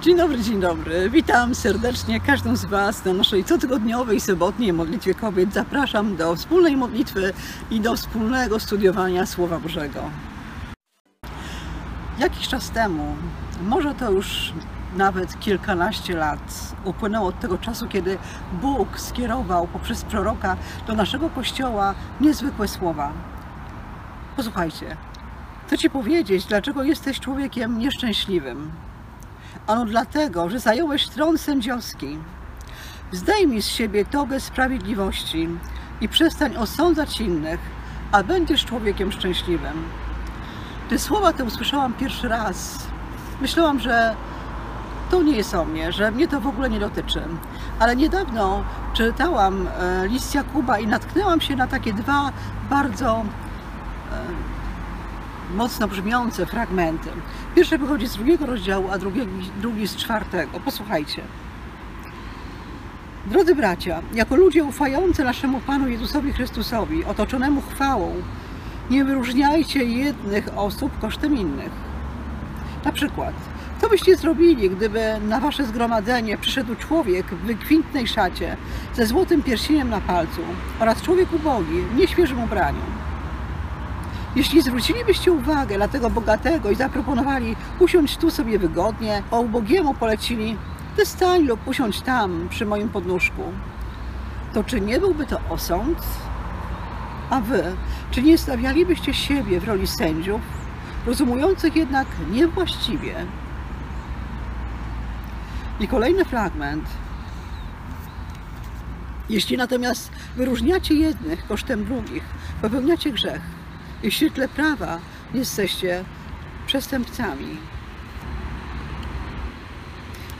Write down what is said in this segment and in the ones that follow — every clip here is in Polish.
Dzień dobry, dzień dobry. Witam serdecznie każdą z Was na naszej cotygodniowej, sobotniej modlitwie kobiet. Zapraszam do wspólnej modlitwy i do wspólnego studiowania Słowa Bożego. Jakiś czas temu, może to już nawet kilkanaście lat, upłynęło od tego czasu, kiedy Bóg skierował poprzez proroka do naszego kościoła niezwykłe słowa. Posłuchajcie, chcę Ci powiedzieć, dlaczego jesteś człowiekiem nieszczęśliwym. Ano dlatego, że zająłeś tron sędziowski. Zdejmij z siebie togę sprawiedliwości i przestań osądzać innych, a będziesz człowiekiem szczęśliwym. Gdy słowa te usłyszałam pierwszy raz, myślałam, że to nie jest o mnie, że mnie to w ogóle nie dotyczy. Ale niedawno czytałam e, list Jakuba i natknęłam się na takie dwa bardzo e, mocno brzmiące fragmenty. Pierwszy pochodzi z drugiego rozdziału, a drugi, drugi z czwartego. Posłuchajcie. Drodzy bracia, jako ludzie ufający naszemu Panu Jezusowi Chrystusowi, otoczonemu chwałą, nie wyróżniajcie jednych osób kosztem innych. Na przykład, co byście zrobili, gdyby na wasze zgromadzenie przyszedł człowiek w wykwintnej szacie ze złotym pierścieniem na palcu oraz człowiek ubogi w nieświeżym ubraniu? Jeśli zwrócilibyście uwagę na tego bogatego i zaproponowali usiąść tu sobie wygodnie, a ubogiemu polecili ty stań lub usiądź tam przy moim podnóżku, to czy nie byłby to osąd? A wy, czy nie stawialibyście siebie w roli sędziów, rozumujących jednak niewłaściwie? I kolejny fragment. Jeśli natomiast wyróżniacie jednych kosztem drugich, popełniacie grzech i w świetle prawa jesteście przestępcami.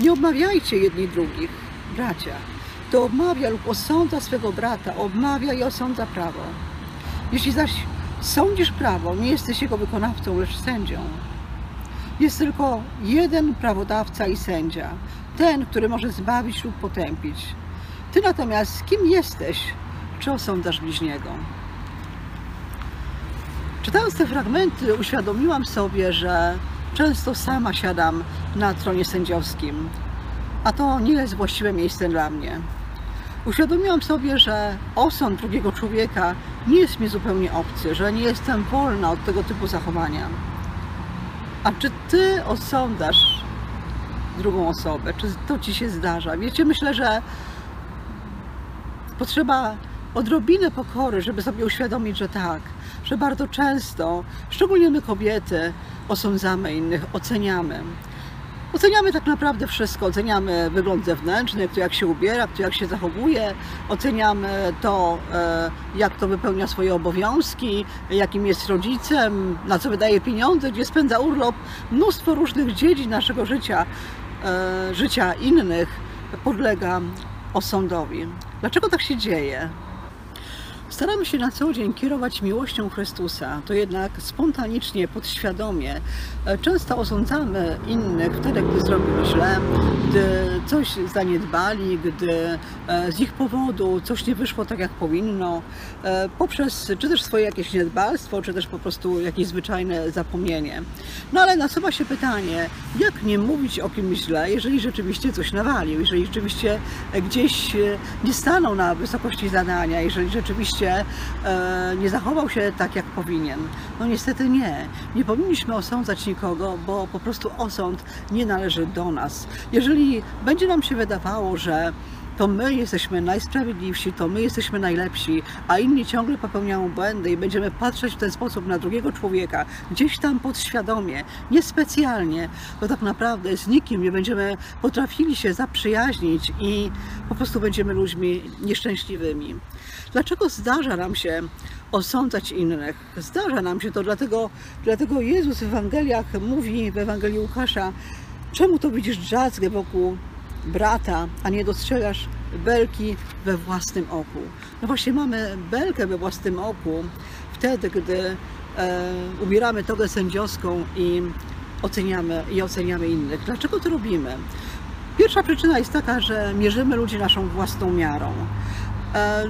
Nie obmawiajcie jedni drugich, bracia. Kto obmawia lub osądza swego brata, obmawia i osądza prawo. Jeśli zaś sądzisz prawo, nie jesteś jego wykonawcą, lecz sędzią. Jest tylko jeden prawodawca i sędzia, ten, który może zbawić lub potępić. Ty natomiast kim jesteś, czy osądzasz bliźniego? Czytając te fragmenty, uświadomiłam sobie, że często sama siadam na tronie sędziowskim, a to nie jest właściwe miejsce dla mnie. Uświadomiłam sobie, że osąd drugiego człowieka nie jest mi zupełnie obcy, że nie jestem wolna od tego typu zachowania. A czy ty osądzasz drugą osobę? Czy to ci się zdarza? Wiecie, myślę, że potrzeba odrobinę pokory, żeby sobie uświadomić, że tak, że bardzo często, szczególnie my kobiety, osądzamy innych, oceniamy. Oceniamy tak naprawdę wszystko. Oceniamy wygląd zewnętrzny, kto jak się ubiera, kto jak się zachowuje. Oceniamy to, e, jak to wypełnia swoje obowiązki, jakim jest rodzicem, na co wydaje pieniądze, gdzie spędza urlop. Mnóstwo różnych dziedzin naszego życia, e, życia innych podlega osądowi. Dlaczego tak się dzieje? Staramy się na co dzień kierować miłością Chrystusa, to jednak spontanicznie, podświadomie. E, często osądzamy innych wtedy, gdy zrobili źle, gdy coś zaniedbali, gdy e, z ich powodu coś nie wyszło tak, jak powinno, e, poprzez czy też swoje jakieś niedbalstwo, czy też po prostu jakieś zwyczajne zapomnienie. No ale nasuwa się pytanie, jak nie mówić o kimś źle, jeżeli rzeczywiście coś nawalił, jeżeli rzeczywiście gdzieś nie stanął na wysokości zadania, jeżeli rzeczywiście e, nie zachował się tak, jak powinien. No niestety nie. Nie powinniśmy osądzać nikogo, bo po prostu osąd nie należy do nas. Jeżeli będzie nam się wydawało, że to my jesteśmy najsprawiedliwsi, to my jesteśmy najlepsi, a inni ciągle popełniają błędy i będziemy patrzeć w ten sposób na drugiego człowieka, gdzieś tam podświadomie, niespecjalnie, to tak naprawdę z nikim nie będziemy potrafili się zaprzyjaźnić i po prostu będziemy ludźmi nieszczęśliwymi. Dlaczego zdarza nam się osądzać innych? Zdarza nam się to, dlatego, dlatego Jezus w Ewangeliach mówi, w Ewangelii Łukasza, czemu to widzisz drzazgę wokół brata, a nie dostrzegasz belki we własnym oku. No właśnie mamy belkę we własnym oku wtedy, gdy e, ubieramy togę sędziowską i oceniamy, i oceniamy innych. Dlaczego to robimy? Pierwsza przyczyna jest taka, że mierzymy ludzi naszą własną miarą. E,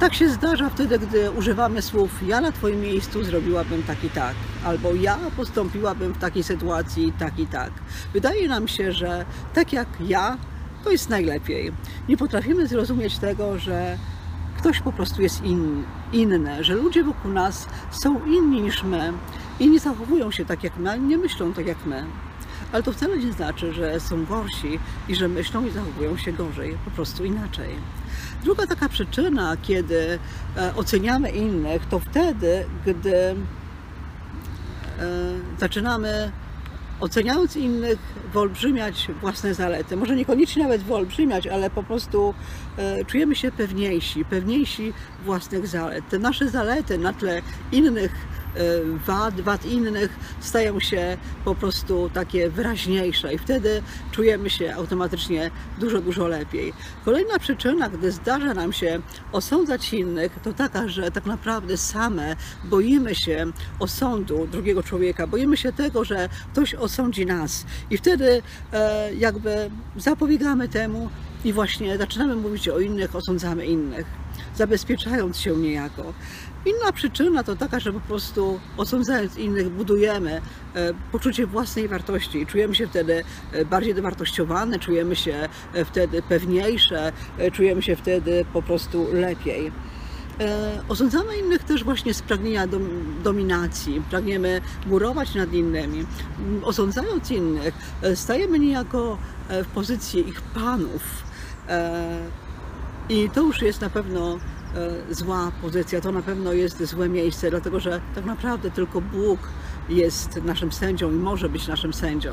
Tak się zdarza wtedy, gdy używamy słów ja na Twoim miejscu zrobiłabym tak i tak, albo ja postąpiłabym w takiej sytuacji tak i tak. Wydaje nam się, że tak jak ja, to jest najlepiej. Nie potrafimy zrozumieć tego, że ktoś po prostu jest in, inny, że ludzie wokół nas są inni niż my i nie zachowują się tak jak my, nie myślą tak jak my. Ale to wcale nie znaczy, że są gorsi i że myślą i zachowują się gorzej, po prostu inaczej. Druga taka przyczyna, kiedy e, oceniamy innych, to wtedy, gdy e, zaczynamy oceniając innych, wyolbrzymiać własne zalety. Może niekoniecznie nawet wyolbrzymiać, ale po prostu e, czujemy się pewniejsi, pewniejsi własnych zalet. Te nasze zalety na tle innych wad, wad innych stają się po prostu takie wyraźniejsze i wtedy czujemy się automatycznie dużo, dużo lepiej. Kolejna przyczyna, gdy zdarza nam się osądzać innych, to taka, że tak naprawdę same boimy się osądu drugiego człowieka, boimy się tego, że ktoś osądzi nas i wtedy e, jakby zapobiegamy temu i właśnie zaczynamy mówić o innych, osądzamy innych zabezpieczając się niejako. Inna przyczyna to taka, że po prostu osądzając innych budujemy e, poczucie własnej wartości i czujemy się wtedy e, bardziej dowartościowane, czujemy się e, wtedy pewniejsze, czujemy się wtedy po prostu lepiej. Osądzamy innych też właśnie z pragnienia dominacji, pragniemy górować nad innymi. Osądzając innych, stajemy niejako w pozycji ich panów. I to już jest na pewno zła pozycja, to na pewno jest złe miejsce, dlatego że tak naprawdę tylko Bóg jest naszym sędzią i może być naszym sędzią.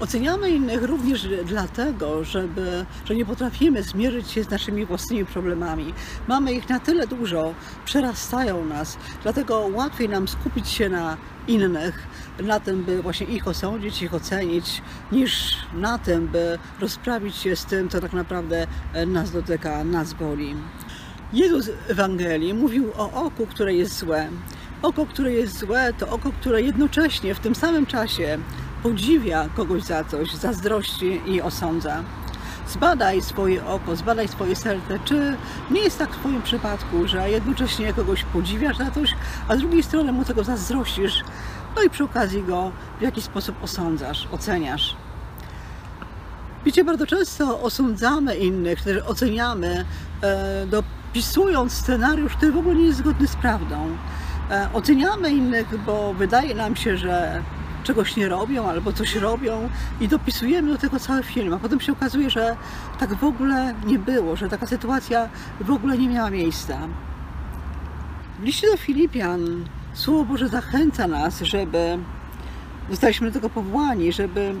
Oceniamy innych również dlatego, żeby, że nie potrafimy zmierzyć się z naszymi własnymi problemami. Mamy ich na tyle dużo, przerastają nas, dlatego łatwiej nam skupić się na innych, na tym, by właśnie ich osądzić, ich ocenić, niż na tym, by rozprawić się z tym, co tak naprawdę nas dotyka, nas boli. Jezus w Ewangelii mówił o oku, które jest złe. Oko, które jest złe, to oko, które jednocześnie w tym samym czasie podziwia kogoś za coś, zazdrości i osądza. Zbadaj swoje oko, zbadaj swoje serce, czy nie jest tak w Twoim przypadku, że jednocześnie kogoś podziwiasz za coś, a z drugiej strony mu tego zazdrościsz, no i przy okazji go w jakiś sposób osądzasz, oceniasz. Wiecie, bardzo często osądzamy innych, też oceniamy, e, dopisując scenariusz, który w ogóle nie jest zgodny z prawdą. E, oceniamy innych, bo wydaje nam się, że czegoś nie robią albo coś robią i dopisujemy do tego cały film, a potem się okazuje, że tak w ogóle nie było, że taka sytuacja w ogóle nie miała miejsca. W liście do Filipian Słowo Boże zachęca nas, żeby zostaliśmy do tego powołani, żeby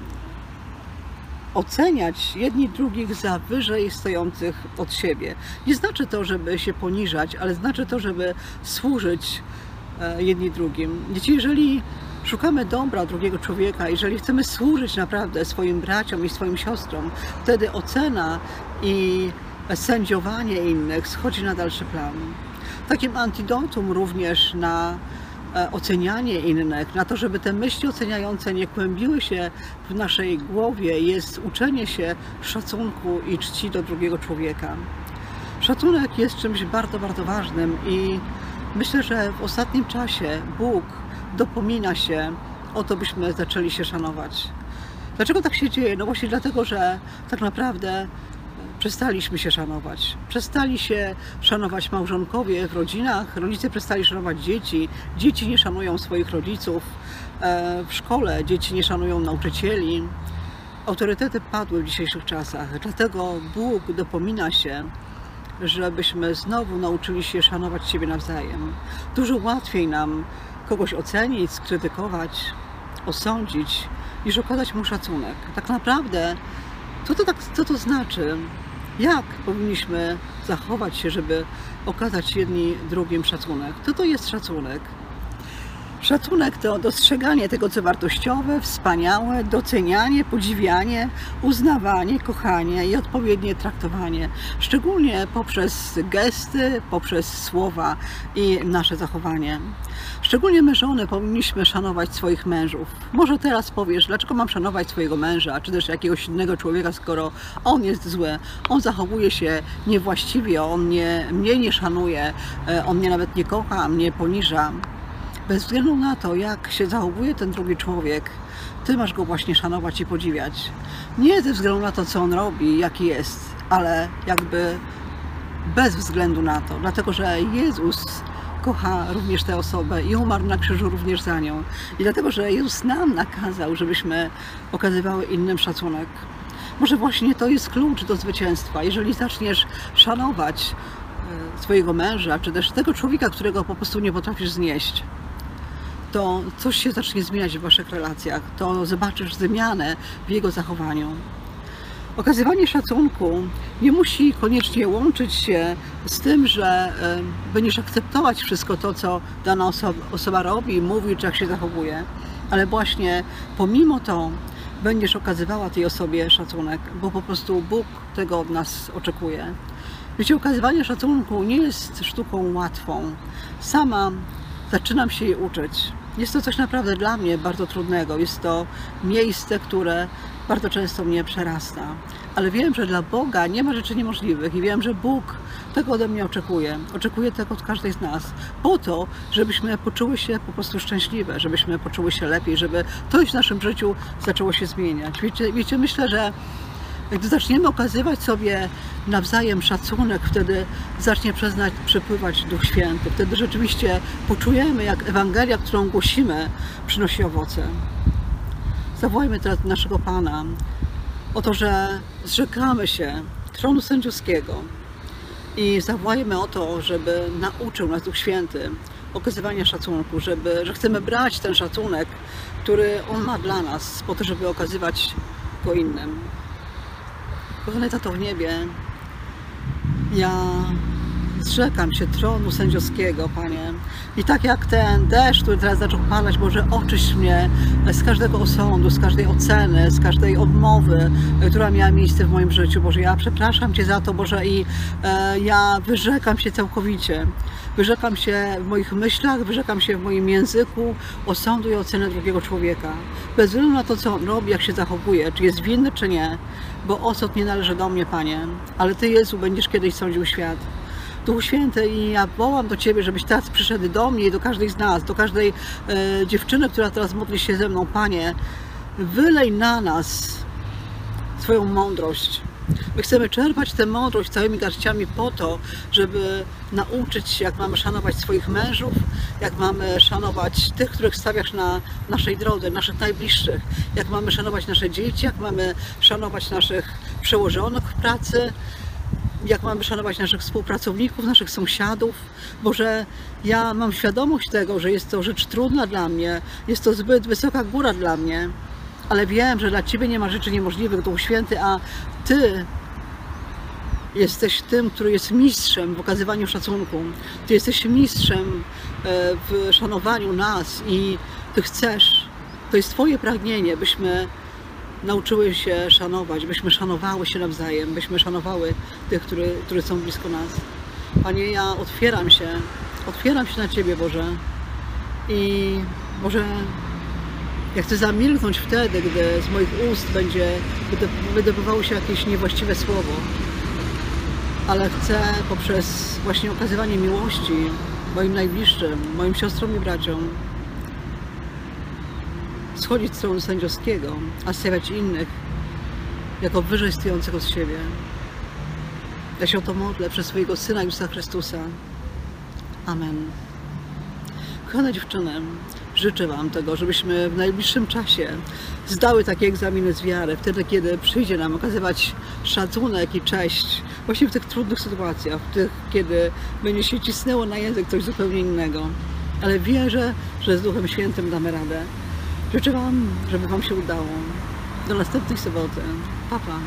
oceniać jedni drugich za wyżej stojących od siebie. Nie znaczy to, żeby się poniżać, ale znaczy to, żeby służyć e, jedni drugim. Wiecie, jeżeli szukamy dobra drugiego człowieka, jeżeli chcemy służyć naprawdę swoim braciom i swoim siostrom, wtedy ocena i sędziowanie innych schodzi na dalszy plan. Takim antidotum również na ocenianie innych, na to, żeby te myśli oceniające nie kłębiły się w naszej głowie, jest uczenie się szacunku i czci do drugiego człowieka. Szacunek jest czymś bardzo, bardzo ważnym i myślę, że w ostatnim czasie Bóg dopomina się o to, byśmy zaczęli się szanować. Dlaczego tak się dzieje? No właśnie dlatego, że tak naprawdę przestaliśmy się szanować. Przestali się szanować małżonkowie w rodzinach, rodzice przestali szanować dzieci, dzieci nie szanują swoich rodziców, e, w szkole dzieci nie szanują nauczycieli. Autorytety padły w dzisiejszych czasach, dlatego Bóg dopomina się, żebyśmy znowu nauczyli się szanować siebie nawzajem. Dużo łatwiej nam kogoś ocenić, skrytykować, osądzić, niż okazać mu szacunek. Tak naprawdę, co to, tak, co to znaczy? Jak powinniśmy zachować się, żeby okazać jedni drugim szacunek? Co to jest szacunek? Szacunek to dostrzeganie tego, co wartościowe, wspaniałe, docenianie, podziwianie, uznawanie, kochanie i odpowiednie traktowanie, szczególnie poprzez gesty, poprzez słowa i nasze zachowanie. Szczególnie my żony powinniśmy szanować swoich mężów. Może teraz powiesz, dlaczego mam szanować swojego męża, czy też jakiegoś innego człowieka, skoro on jest zły, on zachowuje się niewłaściwie, on nie, mnie nie szanuje, e, on mnie nawet nie kocha, mnie poniża. Bez względu na to, jak się zachowuje ten drugi człowiek, ty masz go właśnie szanować i podziwiać. Nie ze względu na to, co on robi, jaki jest, ale jakby bez względu na to, dlatego że Jezus kocha również tę osobę i umarł na krzyżu również za nią. I dlatego, że Jezus nam nakazał, żebyśmy okazywały innym szacunek. Może właśnie to jest klucz do zwycięstwa. Jeżeli zaczniesz szanować e, swojego męża, czy też tego człowieka, którego po prostu nie potrafisz znieść, to coś się zacznie zmieniać w waszych relacjach. To zobaczysz zmianę w jego zachowaniu. Okazywanie szacunku nie musi koniecznie łączyć się z tym, że e, będziesz akceptować wszystko to, co dana osoba, osoba robi, mówi, czy jak się zachowuje, ale właśnie pomimo to będziesz okazywała tej osobie szacunek, bo po prostu Bóg tego od nas oczekuje. Wiecie, okazywanie szacunku nie jest sztuką łatwą. Sama zaczynam się jej uczyć. Jest to coś naprawdę dla mnie bardzo trudnego. Jest to miejsce, które bardzo często mnie przerasta. Ale wiem, że dla Boga nie ma rzeczy niemożliwych i wiem, że Bóg tego ode mnie oczekuje. Oczekuje tego od każdej z nas. Po to, żebyśmy poczuły się po prostu szczęśliwe, żebyśmy poczuły się lepiej, żeby coś w naszym życiu zaczęło się zmieniać. Wiecie, wiecie myślę, że gdy zaczniemy okazywać sobie nawzajem szacunek, wtedy zacznie przez przepływać Duch Święty. Wtedy rzeczywiście poczujemy, jak Ewangelia, którą głosimy, przynosi owoce. Zawołajmy teraz naszego Pana o to, że zrzekamy się tronu sędziowskiego i zawołajmy o to, żeby nauczył nas Duch Święty okazywania szacunku, żeby, że chcemy brać ten szacunek, który On ma dla nas, po to, żeby okazywać go innym. Kochany Tato w niebie, ja zrzekam się tronu sędziowskiego, Panie. I tak jak ten deszcz, który teraz zaczął padać, Boże, oczyść mnie z każdego osądu, z każdej oceny, z każdej odmowy, e, która miała miejsce w moim życiu. Boże, ja przepraszam Cię za to, Boże, i e, ja wyrzekam się całkowicie. Wyrzekam się w moich myślach, wyrzekam się w moim języku osądu i oceny drugiego człowieka. Bez względu na to, co on robi, jak się zachowuje, czy jest winny, czy nie, bo osąd nie należy do mnie, Panie, ale Ty, Jezu, będziesz kiedyś sądził świat. Duchu Święty i ja wołam do Ciebie, żebyś teraz przyszedł do mnie i do każdej z nas, do każdej e, dziewczyny, która teraz modli się ze mną, Panie, wylej na nas swoją mądrość. My chcemy czerpać tę mądrość całymi garściami po to, żeby nauczyć się, jak mamy szanować swoich mężów, jak mamy szanować tych, których stawiasz na naszej drodze, naszych najbliższych, jak mamy szanować nasze dzieci, jak mamy szanować naszych przełożonych w pracy, jak mamy szanować naszych współpracowników, naszych sąsiadów, bo że ja mam świadomość tego, że jest to rzecz trudna dla mnie, jest to zbyt wysoka góra dla mnie, ale wiem, że dla Ciebie nie ma rzeczy niemożliwych, Duch Święty, a Ty jesteś tym, który jest mistrzem w okazywaniu szacunku. Ty jesteś mistrzem e, w szanowaniu nas i Ty chcesz, to jest Twoje pragnienie, byśmy nauczyły się szanować, byśmy szanowały się nawzajem, byśmy szanowały tych, który, którzy są blisko nas. Panie, ja otwieram się, otwieram się na Ciebie, Boże. I może ja chcę zamilknąć wtedy, gdy z moich ust będzie wydobywało się jakieś niewłaściwe słowo. Ale chcę poprzez właśnie okazywanie miłości moim najbliższym, moim siostrom i braciom, schodzić z tronu sędziowskiego, a stawiać innych jako wyżej stojących od siebie. Ja się o to modlę przez swojego Syna Jezusa Chrystusa. Amen. Kochane dziewczyny, życzę Wam tego, żebyśmy w najbliższym czasie zdały takie egzaminy z wiary, wtedy kiedy przyjdzie nam okazywać szacunek i cześć właśnie w tych trudnych sytuacjach, w tych, kiedy będzie się cisnęło na język coś zupełnie innego. Ale wierzę, że z Duchem Świętym damy radę. Życzę Wam, żeby Wam się udało. Do następnej soboty. Pa, pa.